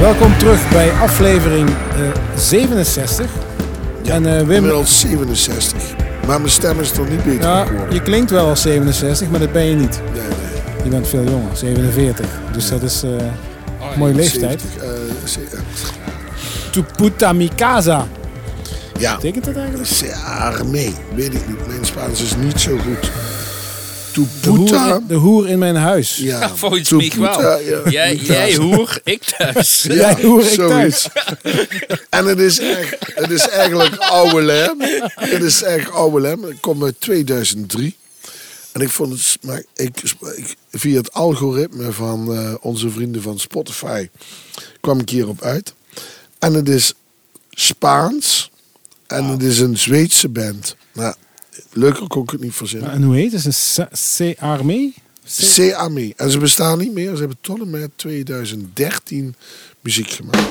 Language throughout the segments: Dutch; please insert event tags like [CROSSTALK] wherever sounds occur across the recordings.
Welkom terug bij aflevering eh, 67. en eh, Wim, Inmiddels 67. Maar mijn stem is toch niet beter ja, geworden? je klinkt wel als 67, maar dat ben je niet. Nee, nee. Je bent veel jonger, 47. Dus dat is eh een mooie leeftijd. 70, eh, ze- eh, Tu puta mi casa. ja, Wat betekent dat eigenlijk? se arme. Weet ik niet. Mijn Spaans is niet zo goed. De hoer, de hoer in mijn huis. Ja, Volgens tu mij wel. ja. Jij, jij hoer, ik thuis. Jij hoer, ik zoiets. En het is, echt, het is eigenlijk oude lem. Het is echt oude lem. Het komt uit 2003. En ik vond het, maar ik, ik, via het algoritme van eh, onze vrienden van Spotify kwam ik hierop uit. En het is Spaans. En het is een Zweedse band. Nou, leuker kon ik het niet verzinnen. En hoe heet het? Is het C Armee? C- CAMI. En ze bestaan niet meer. Ze hebben tot en met 2013 muziek gemaakt.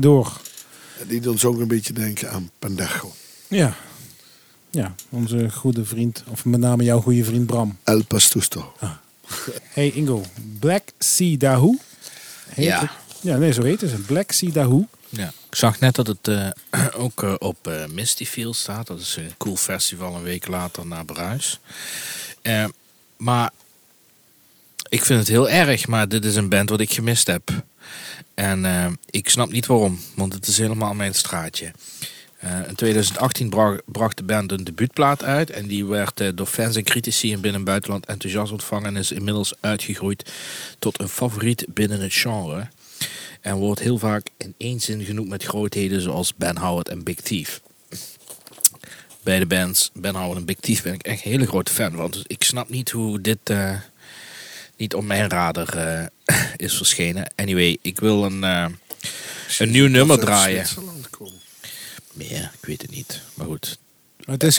Rechtdoor. Die doet ons ook een beetje denken aan Pendejo. Ja. Ja, onze goede vriend, of met name jouw goede vriend Bram. El Pastusto. Hey Ingo, Black Sea Dahoo. Heet Ja. het? Ja, nee, zo heet het. Black Sea Dahoo. Ja. Ik zag net dat het eh, [CLEARS THROAT] ook eh, op eh, Misty Field staat. Dat is een cool festival een week later naar Bruis. Eh, maar ik vind het heel erg, maar dit is een band wat ik gemist heb. En eh, ik snap niet waarom, want het is helemaal mijn straatje. Eh, in 2018 bra- bracht de band een debuutplaat uit. En die werd eh, door fans en critici in binnen- en buitenland enthousiast ontvangen. En is inmiddels uitgegroeid tot een favoriet binnen het genre. En wordt heel vaak in één zin genoemd met grootheden zoals Ben Howard en Big Thief. Beide bands, Ben Howard en Big Thief, ben ik echt een hele grote fan van. Dus ik snap niet hoe dit eh, niet op mijn radar eh, [LAUGHS] is verschenen. Anyway, ik wil een, eh, een nieuw nummer draaien. Zwitserland komen. Meer, ik weet het niet. Maar goed. Het is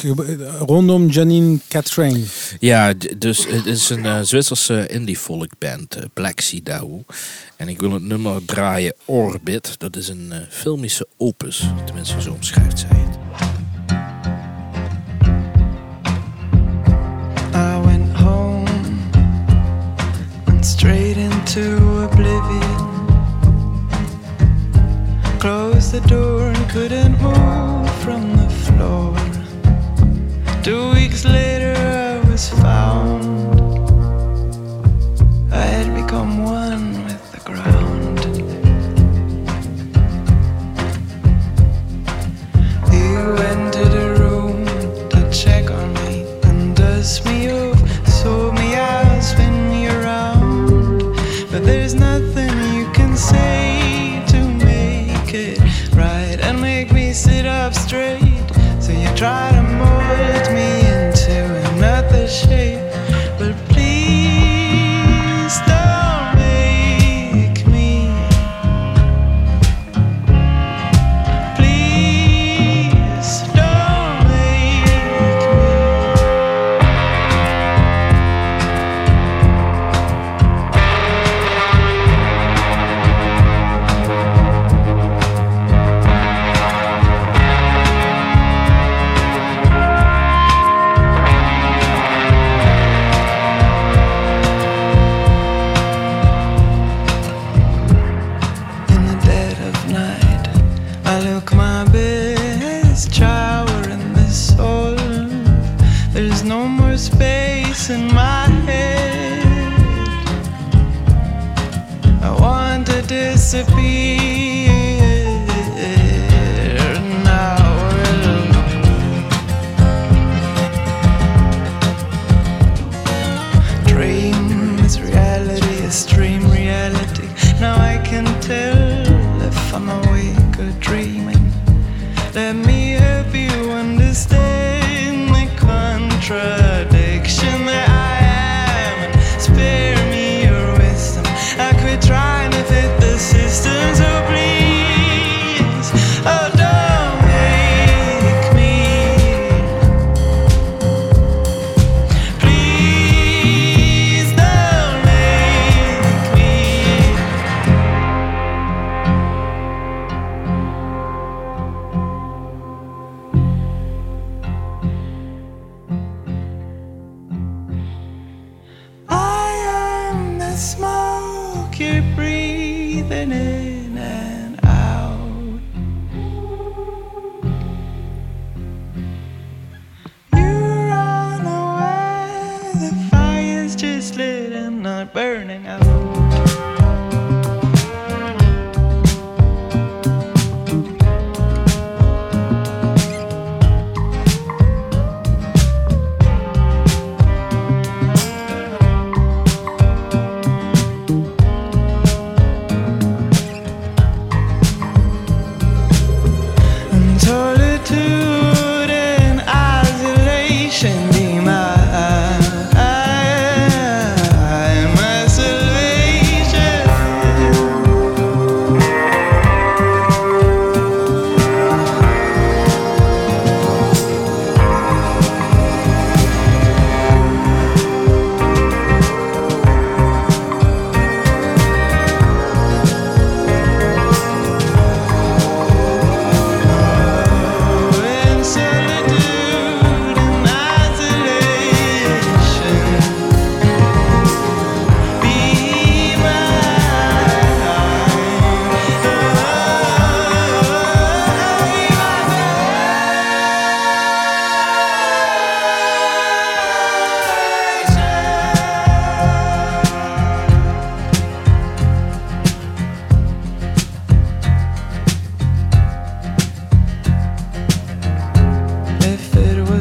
rondom Janine Catrain. Ja, dus het is een eh, Zwitserse indie folk band, Black Sea Dao. En ik wil het nummer draaien Orbit. Dat is een filmische opus. Tenminste, zo omschrijft zij het. Into oblivion. Closed the door and couldn't move from the floor. Two weeks later, I was found.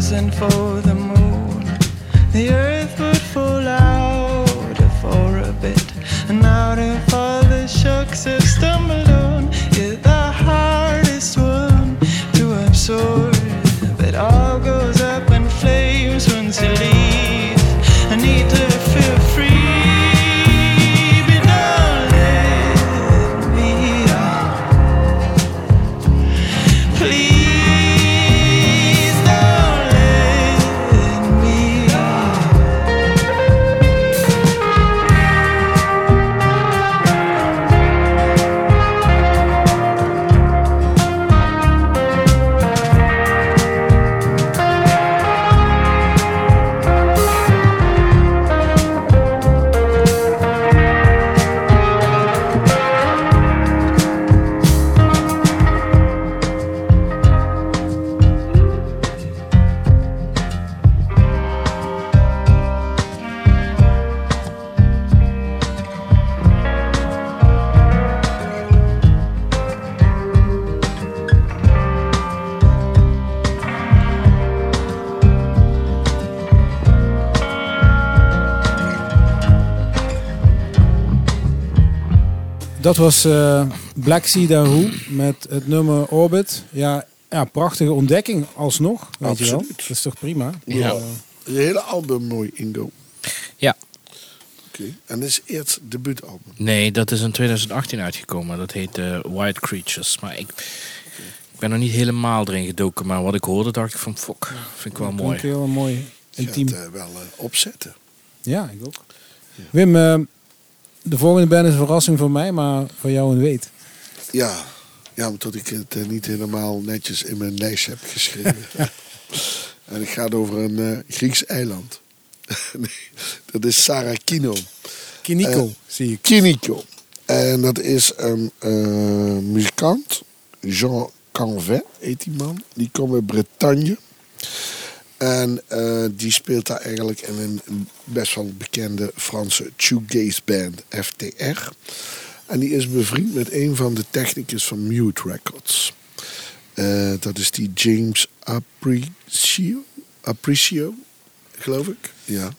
Wasn't for the moon, the Dat was eh, Black Sea Dahoo met het nummer Orbit. Ja, ja, prachtige ontdekking alsnog. Weet je wel. Absoluut. Dat is toch prima? Ja. Het hele album mooi, Ingo. Ja. Oké. En dit is eerst het debuutalbum. Nee, dat is in 2018 uitgekomen. Dat heet eh, White Creatures. Maar ik, ik ben nog niet helemaal erin gedoken. Maar wat ik hoorde, dacht ik van fok. Vind ik wel klinkt mooi. heel mooi. Intiem. Je gaat eh, wel opzetten. Ja, ik ook. Wim, de volgende band is een verrassing voor mij, maar voor jou een weet. Ja. Ja, omdat ik het eh, niet helemaal netjes in mijn lijst heb geschreven. [LAUGHS] en het gaat over een eh, Grieks eiland. [LAUGHS] nee, dat is Sarakino. Kiniko, Eh, zie ik. Kiniko. En dat is een muzikant. Jean Canvet heet die man. Die komt uit Bretagne. En eh, die speelt daar eigenlijk in een best wel bekende Franse shoegaze band, FTR. En die is bevriend met een van de technicus van Mute Records. Eh, dat is die James Apprecio, Apprecio geloof ik. Ja.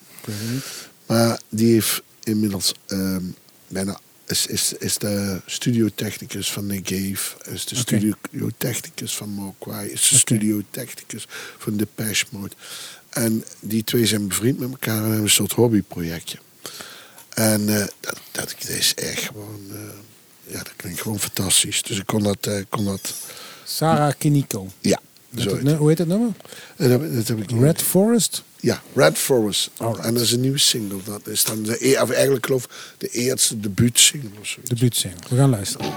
Maar die heeft inmiddels ehm, bijna is, is, is de studiotechnicus van Nick Cave, is de Oké. studiotechnicus van Mogwai, is de studiotechnicus van Depeche Mode. En die twee zijn bevriend met elkaar en hebben een soort hobbyprojectje. En eh, dat, dat is echt gewoon, eh, ja, dat klinkt gewoon fantastisch. Dus ik kon dat, eh, kon dat Sarah Kiniko. ja, het hoe heet het nummer? Dat, dat heb ik hier. Red Forest? Ja, Red Forest. Alright. En dat is een nieuwe single. Dat is dan de, e- of eigenlijk geloof ik de eerste debuutsingle of zo. De buurtsingle. We gaan luisteren.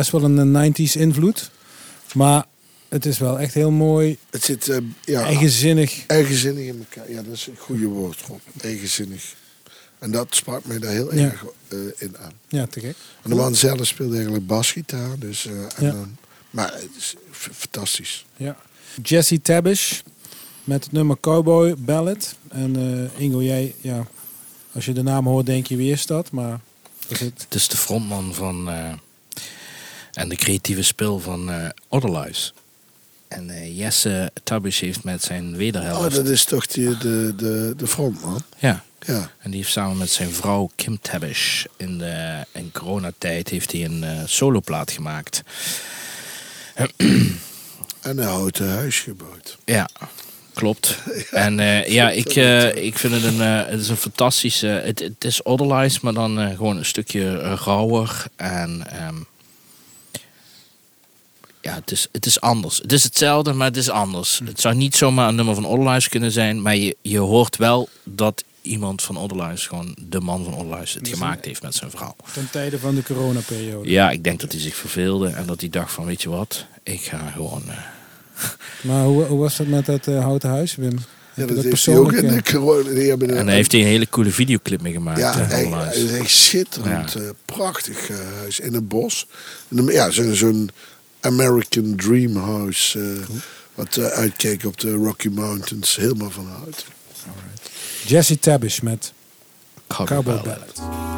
Best wel een eh, 90s invloed. Maar het is wel echt heel mooi, Het zit eh, ja, eigenzinnig. eigenzinnig in elkaar. Ja, dat is een goede woord, Rob. Eigenzinnig. En dat sprak mij daar heel Ja. erg eh, in aan. Ja, te gek. En de man zelf speelde eigenlijk basgitaar. Dus, eh, en Ja. dan- maar het is fantastisch. Ja. Jesse Tabish met het nummer Cowboy Ballad. En eh, Ingo, jij, ja, als je de naam hoort, denk je wie is dat? Maar is het... Het is de frontman van eh, en de creatieve spil van eh Otherlies. En eh, Jesse Tabish heeft met zijn wederhelft... Oh, dat is toch die, de, de, de frontman? Ja, Ja. en die heeft samen met zijn vrouw Kim Tabish in, de, in coronatijd heeft hij een eh, soloplaat gemaakt. [CLEARS THROAT] En een houten huis gebouwd. Ja, klopt. [LAUGHS] En ja, ik, ik vind het een, het is een fantastische... Het, het is Otherlies, maar dan gewoon een stukje rauwer. En ehm, ja, het is, het is anders. Het is hetzelfde, maar het is anders. Het zou niet zomaar een nummer van Otherlies kunnen zijn, maar je, je hoort wel dat iemand van Otherlies, gewoon de man van Otherlies, het gemaakt heeft met zijn vrouw. Ten tijde van de coronaperiode. Ja, ik denk dat hij zich verveelde en dat hij dacht van, weet je wat, ik ga gewoon... eh, [LAUGHS] Maar hoe, hoe was dat met dat eh, houten huis, Wim? Ja, Heb je dat heeft hij ook in de eh, corona. Die hebben en daar heeft hij een hele coole videoclip mee gemaakt. Ja, echt, Otherlies. het is echt schitterend. Ja. prachtig huis in het bos. En Ja, zo'n zo'n American Dream House. eh, wat eh, uitkeek op de Rocky Mountains. Helemaal van hout. Jesse Tabish met Cowboy Cowboy Ballad.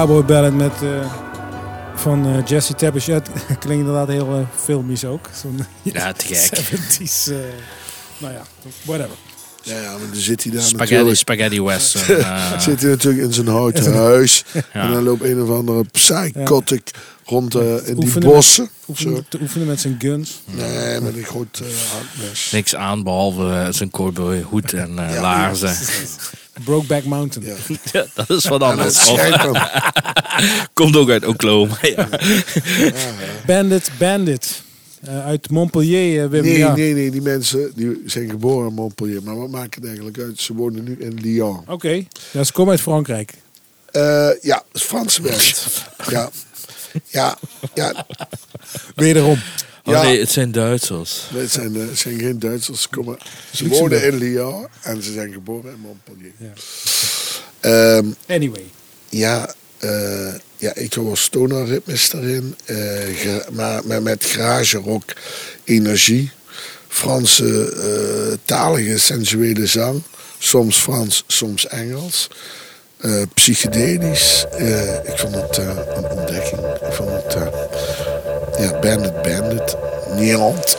Cowboy Ballad met, eh, van eh, Jesse Tabish. Ja, het [LAUGHS] klinkt inderdaad heel eh, filmisch ook. Zo'n [LAUGHS] Ja, te gek. 70s. eh, nou ja, whatever. Ja, ja, maar dan zit hij daar Spaghetti, natuurlijk. spaghetti western. [LAUGHS] eh, Zit hij natuurlijk in zijn houten huis. Ja. En dan loopt een of andere psychotic rond eh, in die Oefenen met- bossen. Zo. Oefenen, te oefenen met zijn guns. Nee, met een groot uh, niks aan behalve eh, zijn cowboy hoed en eh, Ja. laarzen. Brokeback Mountain. Ja. [LAUGHS] Ja, dat is wat anders. [LAUGHS] Komt ook uit Oklahoma. Ja. Bandit Bandit. Eh, uit Montpellier, eh, Wim. Nee, ja. nee, nee, die mensen die zijn geboren in Montpellier. Maar wat maakt het eigenlijk uit? Ze wonen nu in Lyon. Oké, ja, ze komen uit Frankrijk. Eh, ja, Franse band. [LAUGHS] Ja, ja, ja. Wederom. Oh Ja. nee, het zijn Duitsers. Nee, Het zijn, eh, het zijn geen Duitsers. Ze, komen, ze wonen in Lyon en ze zijn geboren in Montpellier. Ja. Ehm, Anyway. ja, eh, ja, ik hoor stoner ritmes erin. eh, maar, maar met garage rock energie. Franse eh, talige sensuele zang. Soms Frans, soms Engels. Eh, psychedelisch. Eh, ik vond het een ontdekking. Ik vond het... ja, Bandit Bandit. Niemand.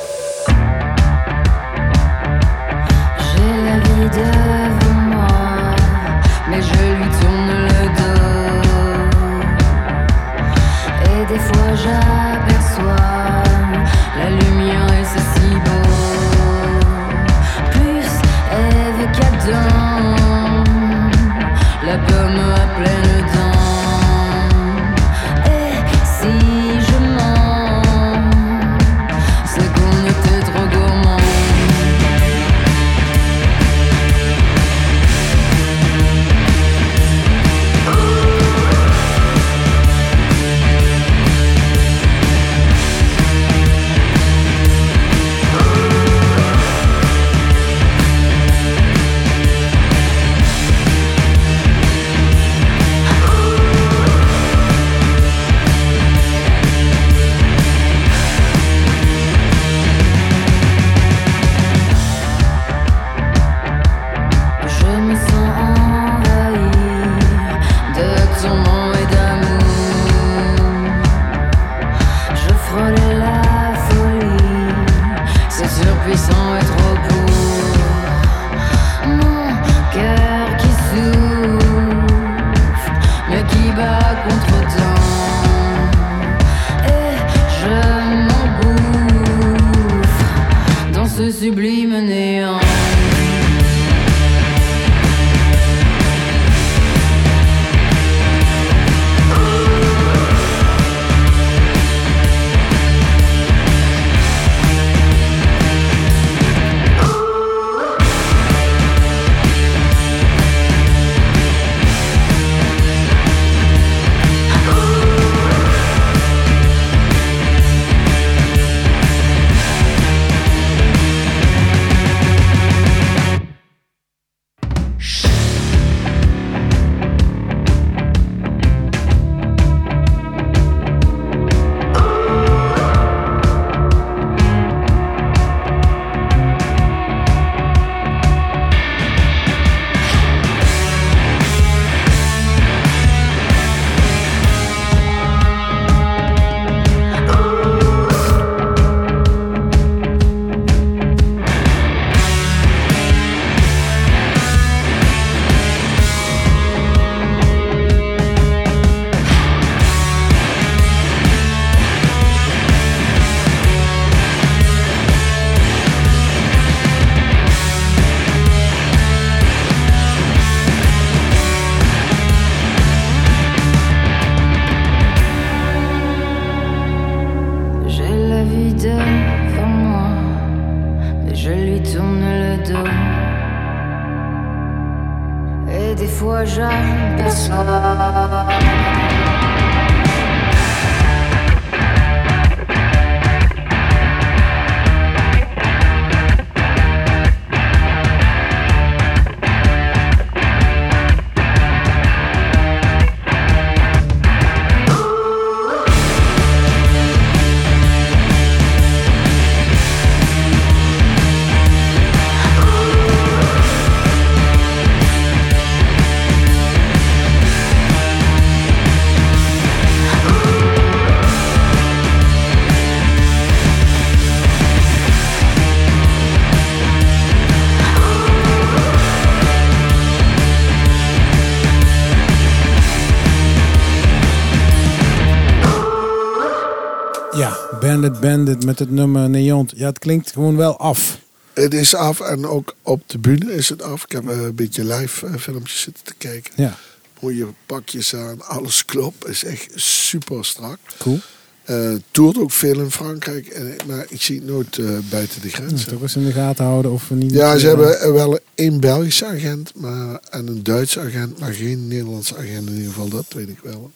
Bandit met het nummer Neont. Ja, het klinkt gewoon wel af. Het is af en ook op de bühne is het af. Ik heb een beetje live eh, filmpjes zitten te kijken. Ja, Mooie pakjes aan, alles klopt. Is echt super strak. cool. Eh toert ook veel in Frankrijk, en, maar ik zie het nooit eh, buiten de grens. toch eens in de gaten houden of we niet... Ja, ze hebben wel één Belgische agent maar, en een Duitse agent, maar geen Nederlandse agent in ieder geval, dat weet ik wel.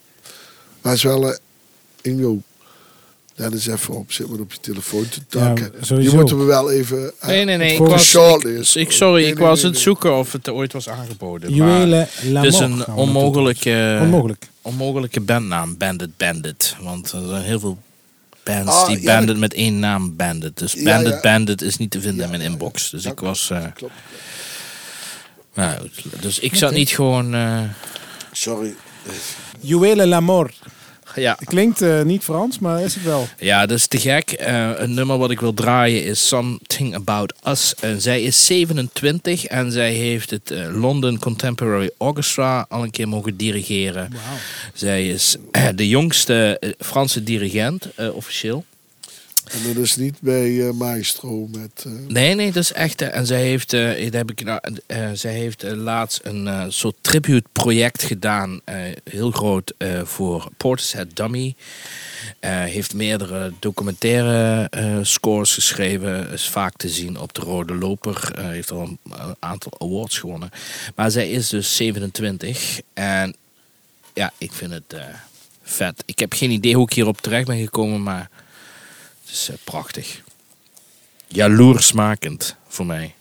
Maar het is wel, eh, Ingo, Let eens even op, zit maar op je telefoon te takken. Sowieso. moeten we wel even... eh, Nee, nee, nee. Ik was, ik, sorry, Nee, ik nee, was nee, het nee. zoeken of het ooit was aangeboden. Juwelen Het is een onmogelijke, Onmogelijk. onmogelijke bandnaam, Bandit Bandit. Want er zijn heel veel bands Ah, die ja, Bandit met één naam Bandit. Dus Bandit ja. Bandit is niet te vinden Ja, in mijn inbox. Dus Ja, ik was... eh, Klopt. nou, dus ik zat niet gewoon... eh, Sorry. Juwelen Lamor. Ja, Klinkt eh, niet Frans, maar is het wel. Ja, dat is te gek. Eh, een nummer wat ik wil draaien is Something About Us. En zij is 27 en zij heeft het eh, London Contemporary Orchestra al een keer mogen dirigeren. Zij is de jongste Franse dirigent, officieel. En dat is niet bij eh, Maestro met... eh, Nee, nee, dat is echt. eh, En zij heeft, dat heb ik, nou, zij heeft laatst een soort tribute project gedaan. heel groot voor Portishead Dummy. Heeft meerdere documentaire scores geschreven. Is vaak te zien op de Rode Loper. Heeft al een, een aantal awards gewonnen. Maar zij is dus 27. En ja, ik vind het vet. Ik heb geen idee hoe ik hierop terecht ben gekomen, maar eh, prachtig. Jaloersmakend voor mij.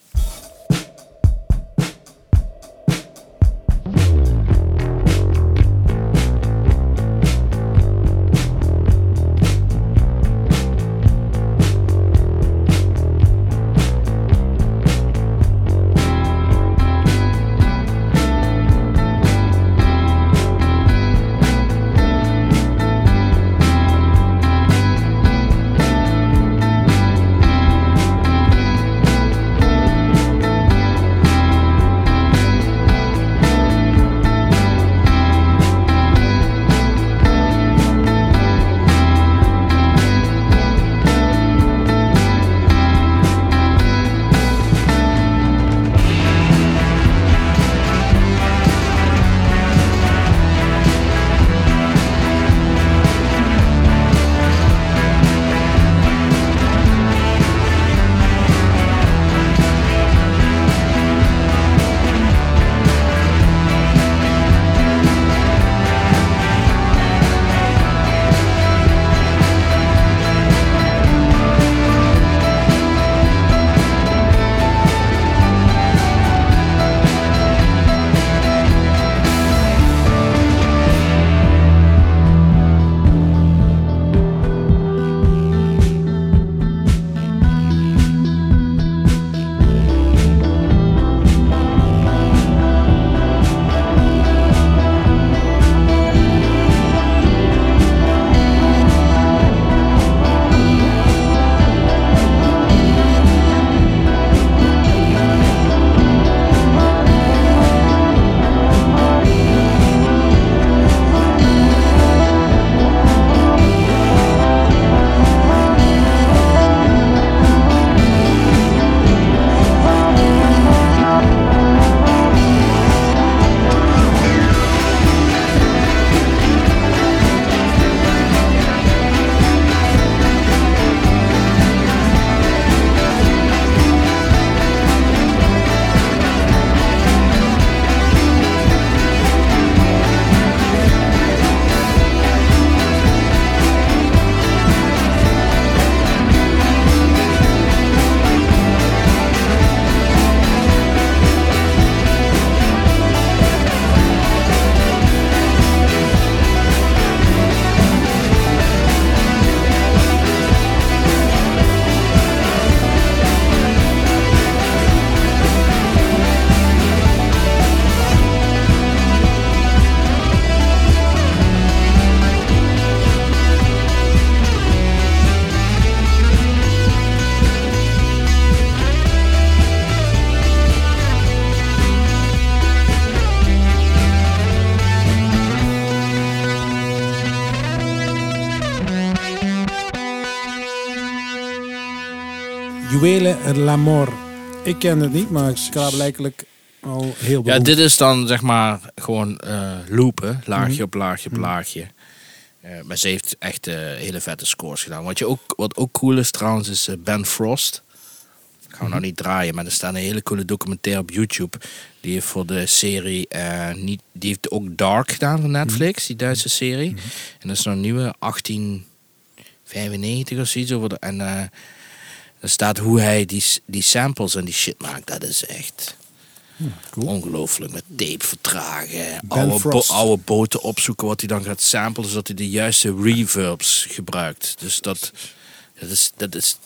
Juwelen Lamor. Ik ken het niet, maar ik ga blijkelijk al heel Ja, beroemd. dit is dan zeg maar gewoon eh loopen, laagje Mhm. op laagje op laagje. Eh, maar ze heeft echt eh, hele vette scores gedaan. Wat, je ook, wat ook cool is trouwens, is Ben Frost. Ik ga hem nou niet draaien, maar er staat een hele coole documentaire op YouTube. Die heeft voor de serie, niet, die heeft ook Dark gedaan van Netflix, die Duitse serie. En dat is nou een nieuwe 18, 95 of zoiets. Over de, en er staat hoe hij die, die samples en die shit maakt. Dat is echt ongelooflijk. Met tape vertragen. Oude, bo- oude boten opzoeken wat hij dan gaat samplen. Zodat hij de juiste reverbs gebruikt. Dus dat, dat is... Dat is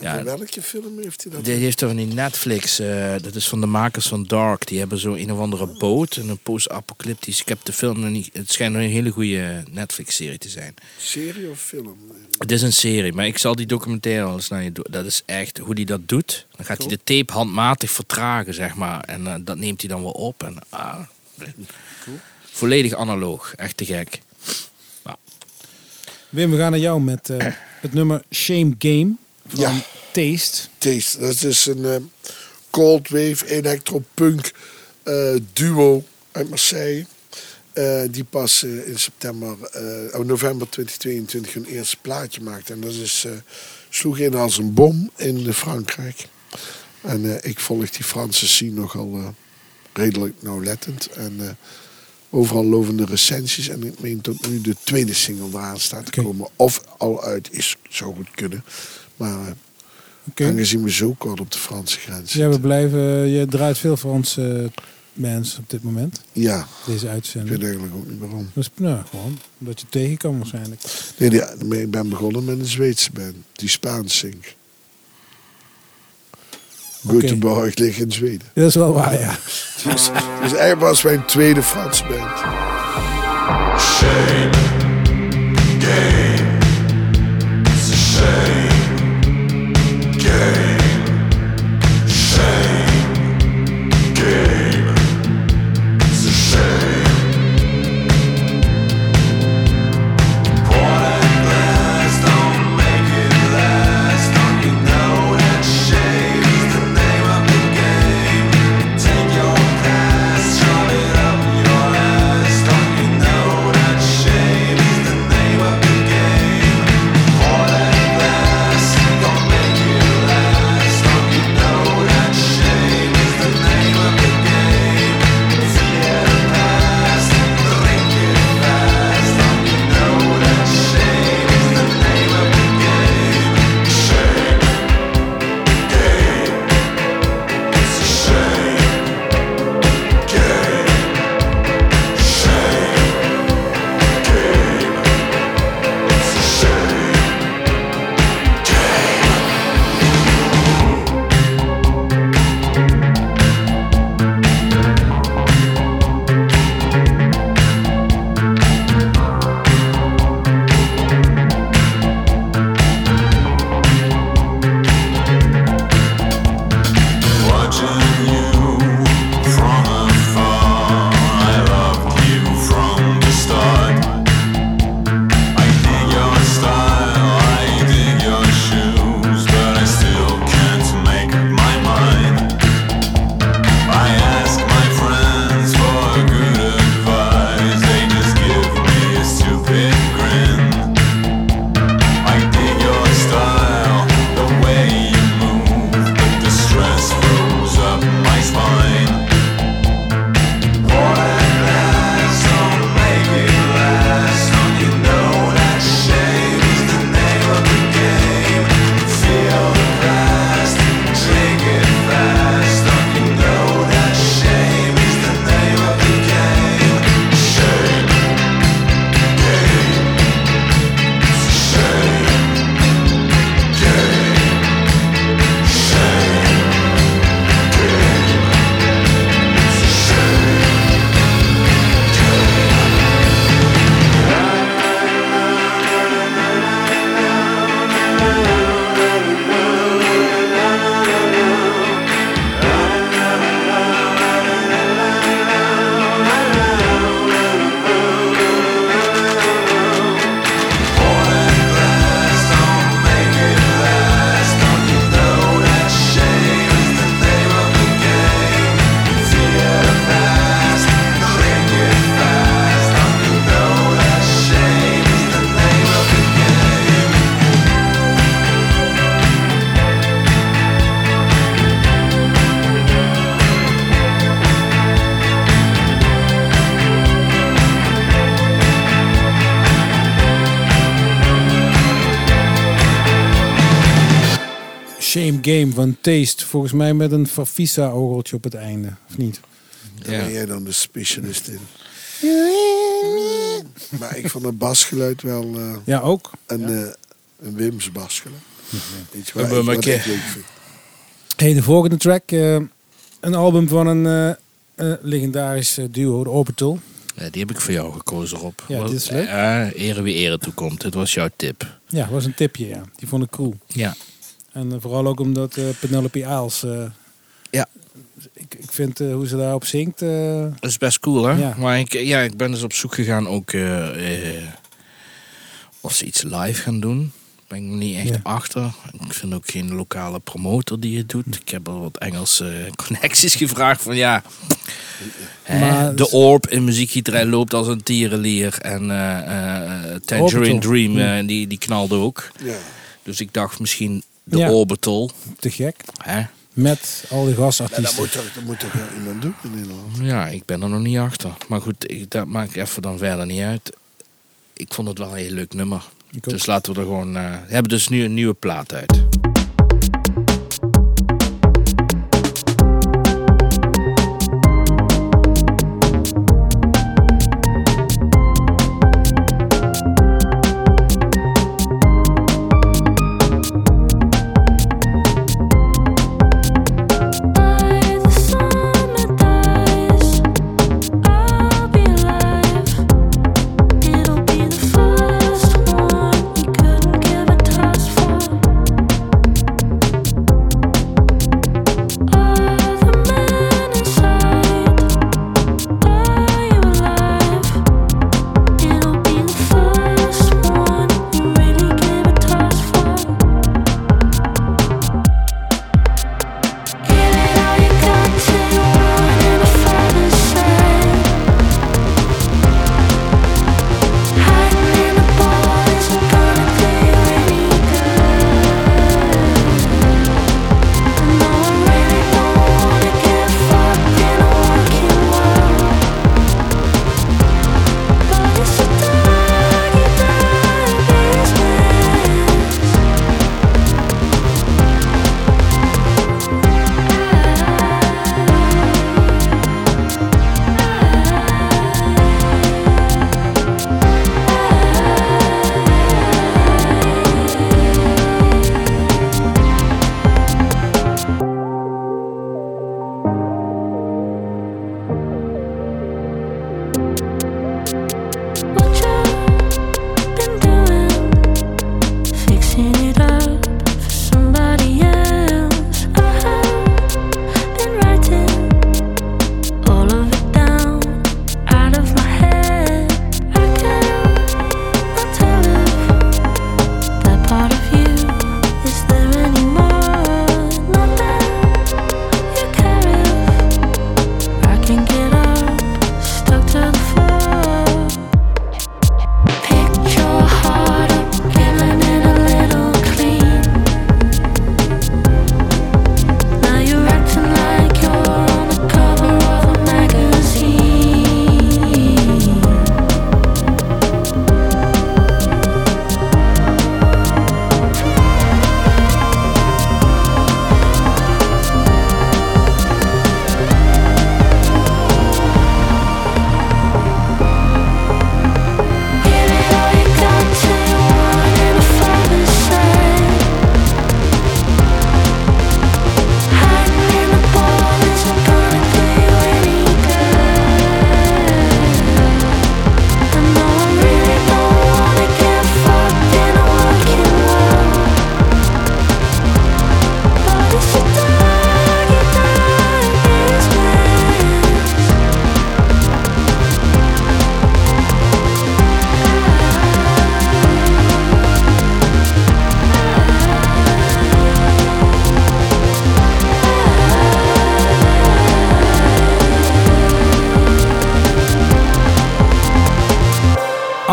Ja. welke film heeft hij dat? die heeft er van die Netflix, eh, dat is van de makers van Dark. Die hebben zo een of andere boot en een post-apocalyptisch. Ik heb de film nog niet. Het schijnt nog een hele goede Netflix-serie te zijn. Serie of film? Het is een serie, maar ik zal die documentaire al eens naar je doen. Dat is echt hoe hij dat doet. Dan gaat hij de tape handmatig vertragen, zeg maar. En eh, dat neemt hij dan wel op. En, ah, Volledig analoog, echt te gek. Wim, we gaan naar jou met eh, het nummer Shame Game van Ja. Taste. Taste. Dat is een eh, cold wave electropunk eh duo uit Marseille. Eh, die pas in september, oh, november 2022 hun eerste plaatje maakte. En dat is, sloeg in als een bom in Frankrijk. En ik volg die Franse scene nogal redelijk nauwlettend. En overal lovende recensies. En ik meen tot nu de tweede single eraan staat te komen. Of al uit is, zou goed kunnen. Maar eh, aangezien we zo kort op de Franse grens Ja, we blijven, je draait veel Franse eh, bands op dit moment. Ja, Deze ik uitzending. weet eigenlijk ook niet waarom. Dus nou, gewoon omdat je tegen kan waarschijnlijk. Nee, die- ik ben begonnen met een Zweedse band. Die Spaans zingt. Göteborg ligt in Zweden. Dat is wel waar, ja. Dus, dus eigenlijk was mijn tweede Franse band. Shame Game van Taste. Volgens mij met een Fafisa-orgeltje op het einde. Of niet? Daar Ja. ben jij dan de specialist in. [LAUGHS] Maar ik vond het basgeluid wel eh, Ja, ook. een, eh, een Wims basgeluid. Iets hebben ik, wat ik leuk vind. Hey, de volgende track. eh, een album van een eh, eh, legendarisch duo, de Orbital. Ja, die heb ik voor jou gekozen, Rob. Ja, dit is leuk. Ja, ere wie ere toekomt. Het was jouw tip. Ja, was een tipje, ja. Die vond ik cool. Ja. En eh, vooral ook omdat eh, Penelope Aals... eh, Ja. Ik, ik vind eh, hoe ze daarop zingt... eh, Dat is best cool, hè? Ja. Maar ik, ja, ik ben dus op zoek gegaan ook of ze iets live gaan doen. Ben ik niet echt Ja. achter. Ik vind ook geen lokale promotor die het doet. Ik heb al wat Engelse connecties gevraagd van ja. hè, Maar- de Orb in muziekgieterij loopt als een tierenlier. En eh, eh, Tangerine Orbital. Dream, Ja. eh, die, die knalde ook. Ja. Dus ik dacht misschien de Ja. Orbital. te gek. Hè? Met al die Ja, dat gastartiesten. moet toch, dat moet toch wel iemand doen in Nederland? Ja, ik ben er nog niet achter. Maar goed, ik, dat maakt even dan verder niet uit. Ik vond het wel een heel leuk nummer. Dus laten we er gewoon... eh, we hebben dus nu een nieuwe plaat uit.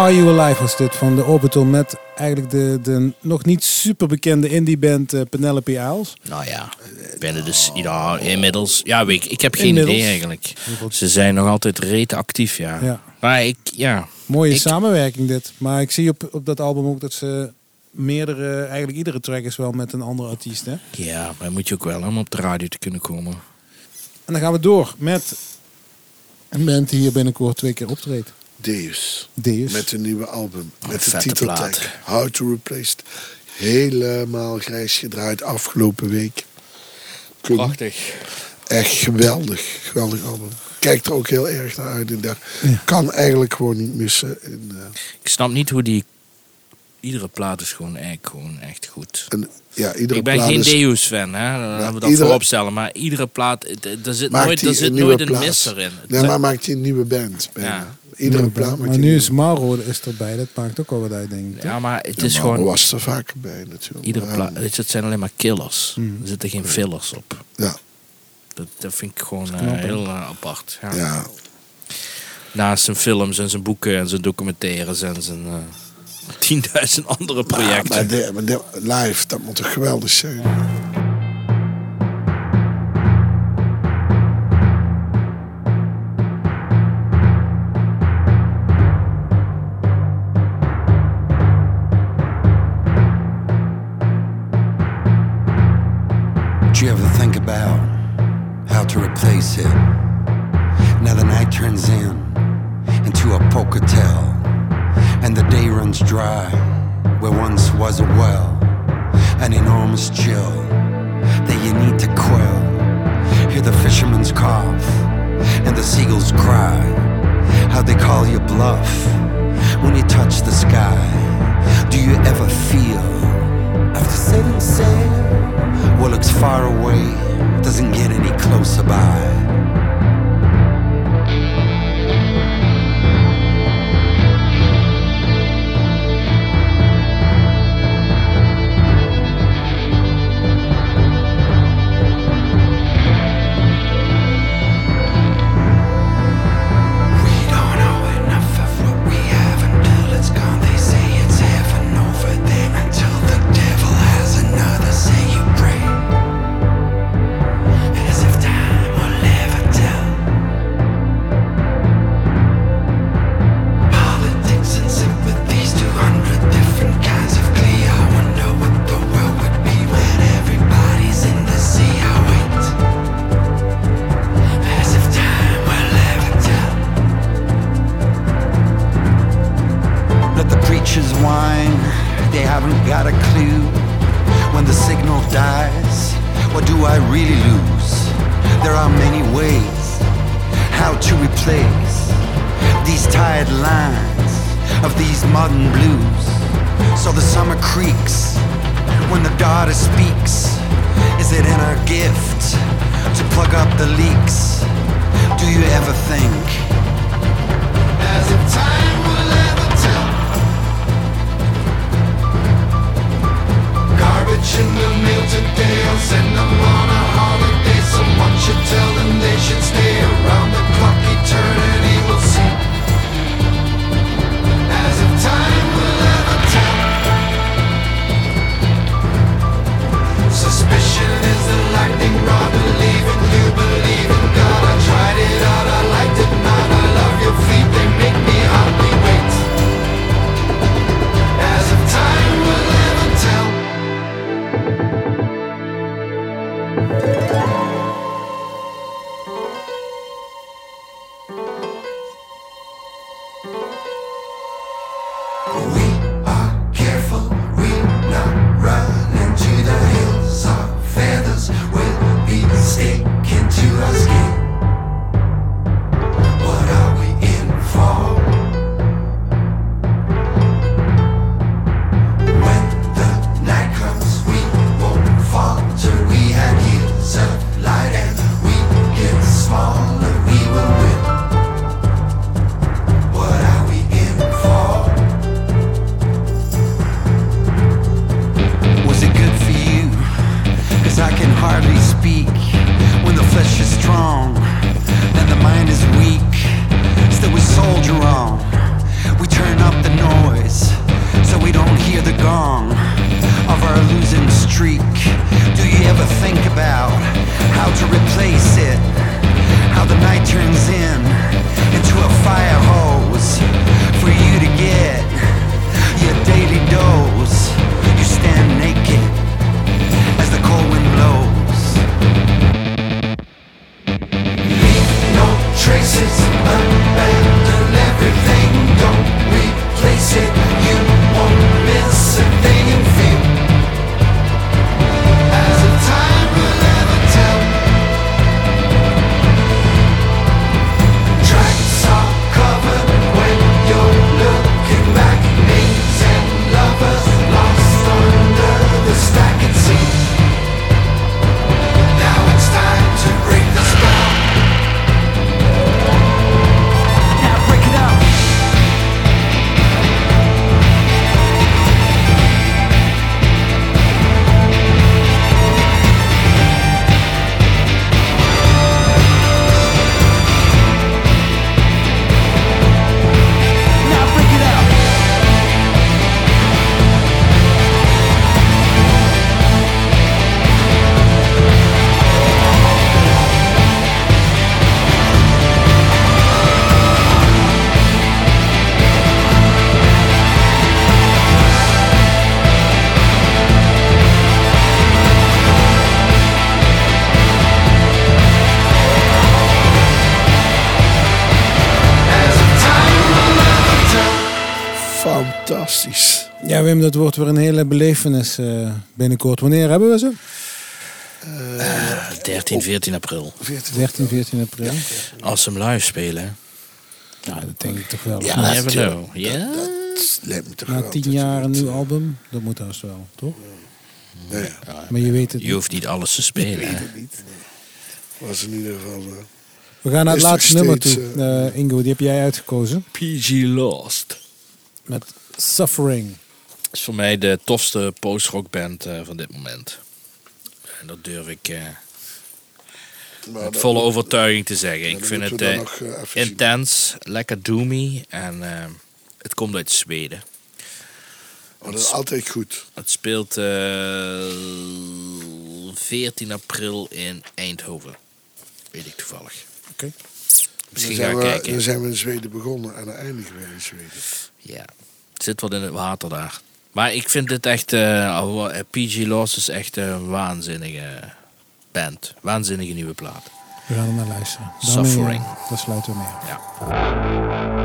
Are You Alive was dit van de Orbital met eigenlijk de, de nog niet super bekende indie band eh, Penelope Aals. Nou ja, er dus ja, inmiddels... Ja, weet ik, ik heb geen Inmiddels. idee eigenlijk. Ze zijn nog altijd reet actief, ja. Ja. Maar ik, ja... Mooie Ik- samenwerking dit. Maar ik zie op, op dat album ook dat ze meerdere, eigenlijk iedere track is wel met een andere artiest. Hè? Ja, maar moet je ook wel om op de radio te kunnen komen. En dan gaan we door met een band die hier binnenkort twee keer optreedt. Deus. Deus. Met een nieuwe album. Oh, met de plaat. How to Replace. It. Helemaal grijs gedraaid afgelopen week. Prachtig. Echt geweldig. Geweldig album. Kijk er ook heel erg naar uit. En daar kan eigenlijk gewoon niet missen. En, eh, Ik snap niet hoe die... Iedere plaat is gewoon, echt, gewoon echt goed. en, ja, iedere Ik ben plaat geen is- Deus-fan, hè. Dan hebben we dat iedere- voorop stellen. Maar iedere plaat, er zit maakt nooit, er zit een nooit een misser in. Nee, maar maakt hij een nieuwe band. bijna. Ja. Iedere Ja, plaat maar nu is Mauro is erbij. Dat maakt ook wel wat uit, denk ik. Ja, maar het is gewoon... was er vaker bij natuurlijk. Iedere plaat, weet je, het zijn alleen maar killers. Mm. Er zitten geen fillers op. Ja, Dat, dat vind ik gewoon eh, heel eh, apart. Ja. ja. Naast zijn films en zijn boeken en zijn documentaires en zijn eh [LAUGHS] 10.000 andere projecten. maar, de- maar de- live, dat moet toch geweldig zijn. How replace it? Now the night turns in into a poker tell, and the day runs dry where once was a well, an enormous chill that you need to quell. Hear the fisherman's cough and the seagulls cry, how they call you bluff Wim, dat wordt weer een hele belevenis eh, binnenkort. Wanneer hebben we ze? 13, 14 april. 13, 14 april. Als ze hem live spelen. hè. Ja, dat denk ik toch wel. Ja, Na- never know. Ja? Dat lijkt me toch Na wel tien jaar een nieuw album, dat moet haast wel, toch? Nee, Maar je weet het Je niet. hoeft niet alles te spelen. hè. was in ieder geval... eh, We gaan naar het laatste nummer toe. Eh, Ingo, die heb jij uitgekozen. PG Lost. Met Suffering. Is voor mij de tofste post-rockband eh, van dit moment. En dat durf ik eh, met volle overtuiging te zeggen. ik vind het eh, intens, lekker doomy en het komt uit Zweden. Maar dat is altijd goed. Het speelt eh 14 april in Eindhoven. Weet ik toevallig. Oké. Misschien dan, ga zijn ik we, kijken. dan zijn we in Zweden begonnen en dan eindigen we in Zweden. Ja, het zit wat in het water daar. Maar ik vind dit echt... eh, oh, eh, PG Lost is echt een waanzinnige band. Waanzinnige nieuwe plaat. We gaan er naar luisteren. Daarmee, Suffering. eh, Daar sluiten we mee af. Ja.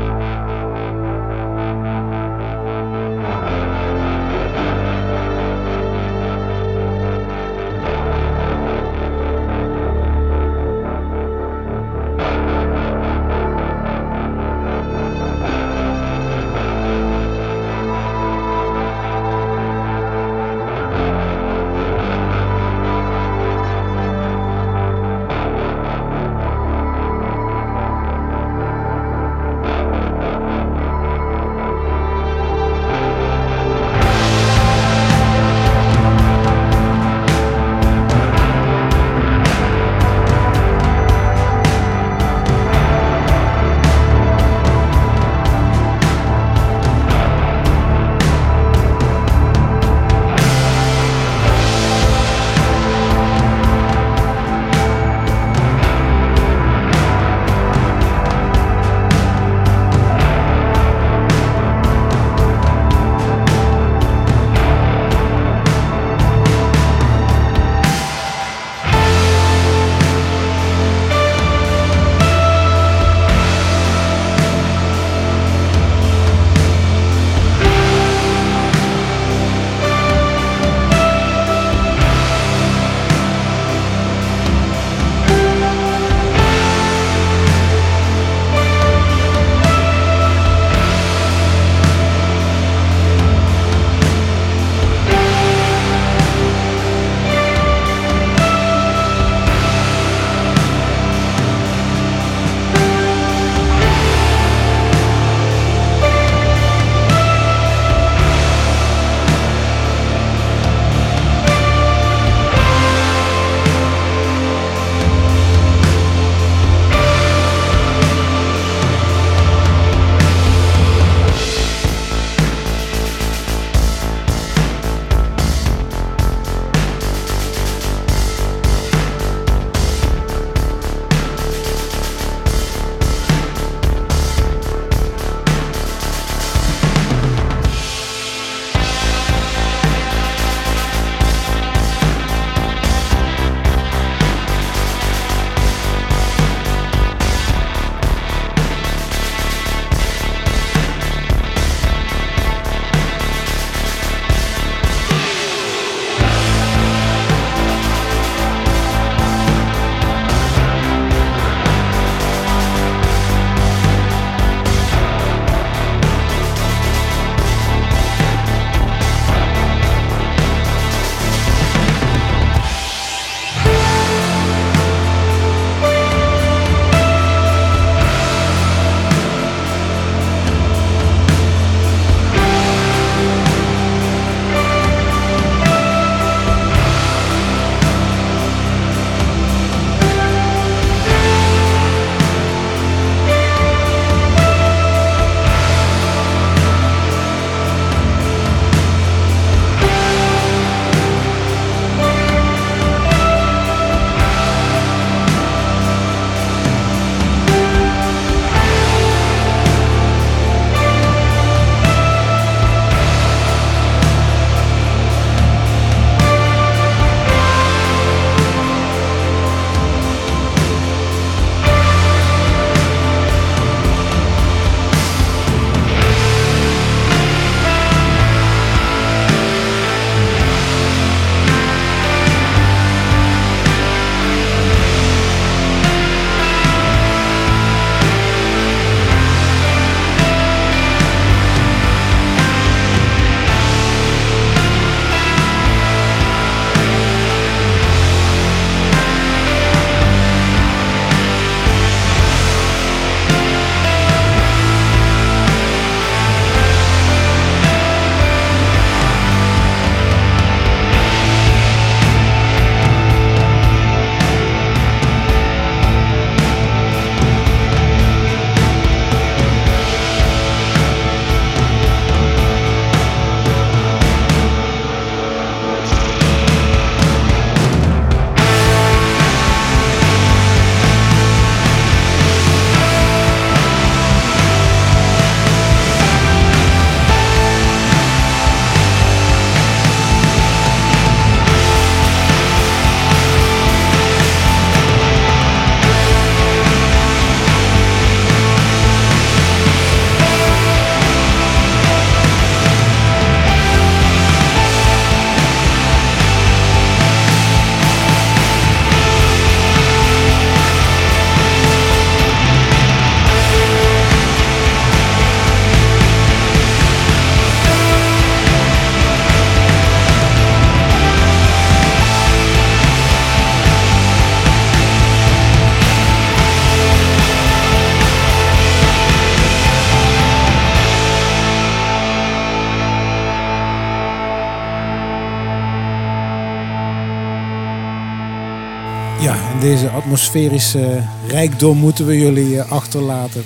Atmosferische rijkdom moeten we jullie eh, achterlaten.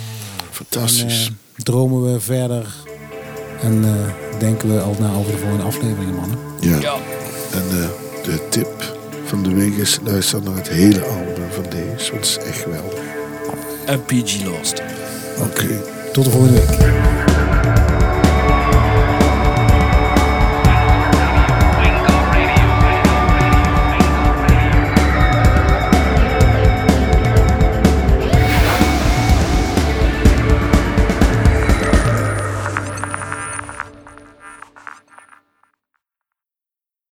Fantastisch. En, eh, dromen we verder en eh, denken we al na over de volgende afleveringen, mannen. ja. En eh, de tip van de week is luister naar het hele album van deze. Want het is echt geweldig. En PG Lost. Oké. Tot de volgende week.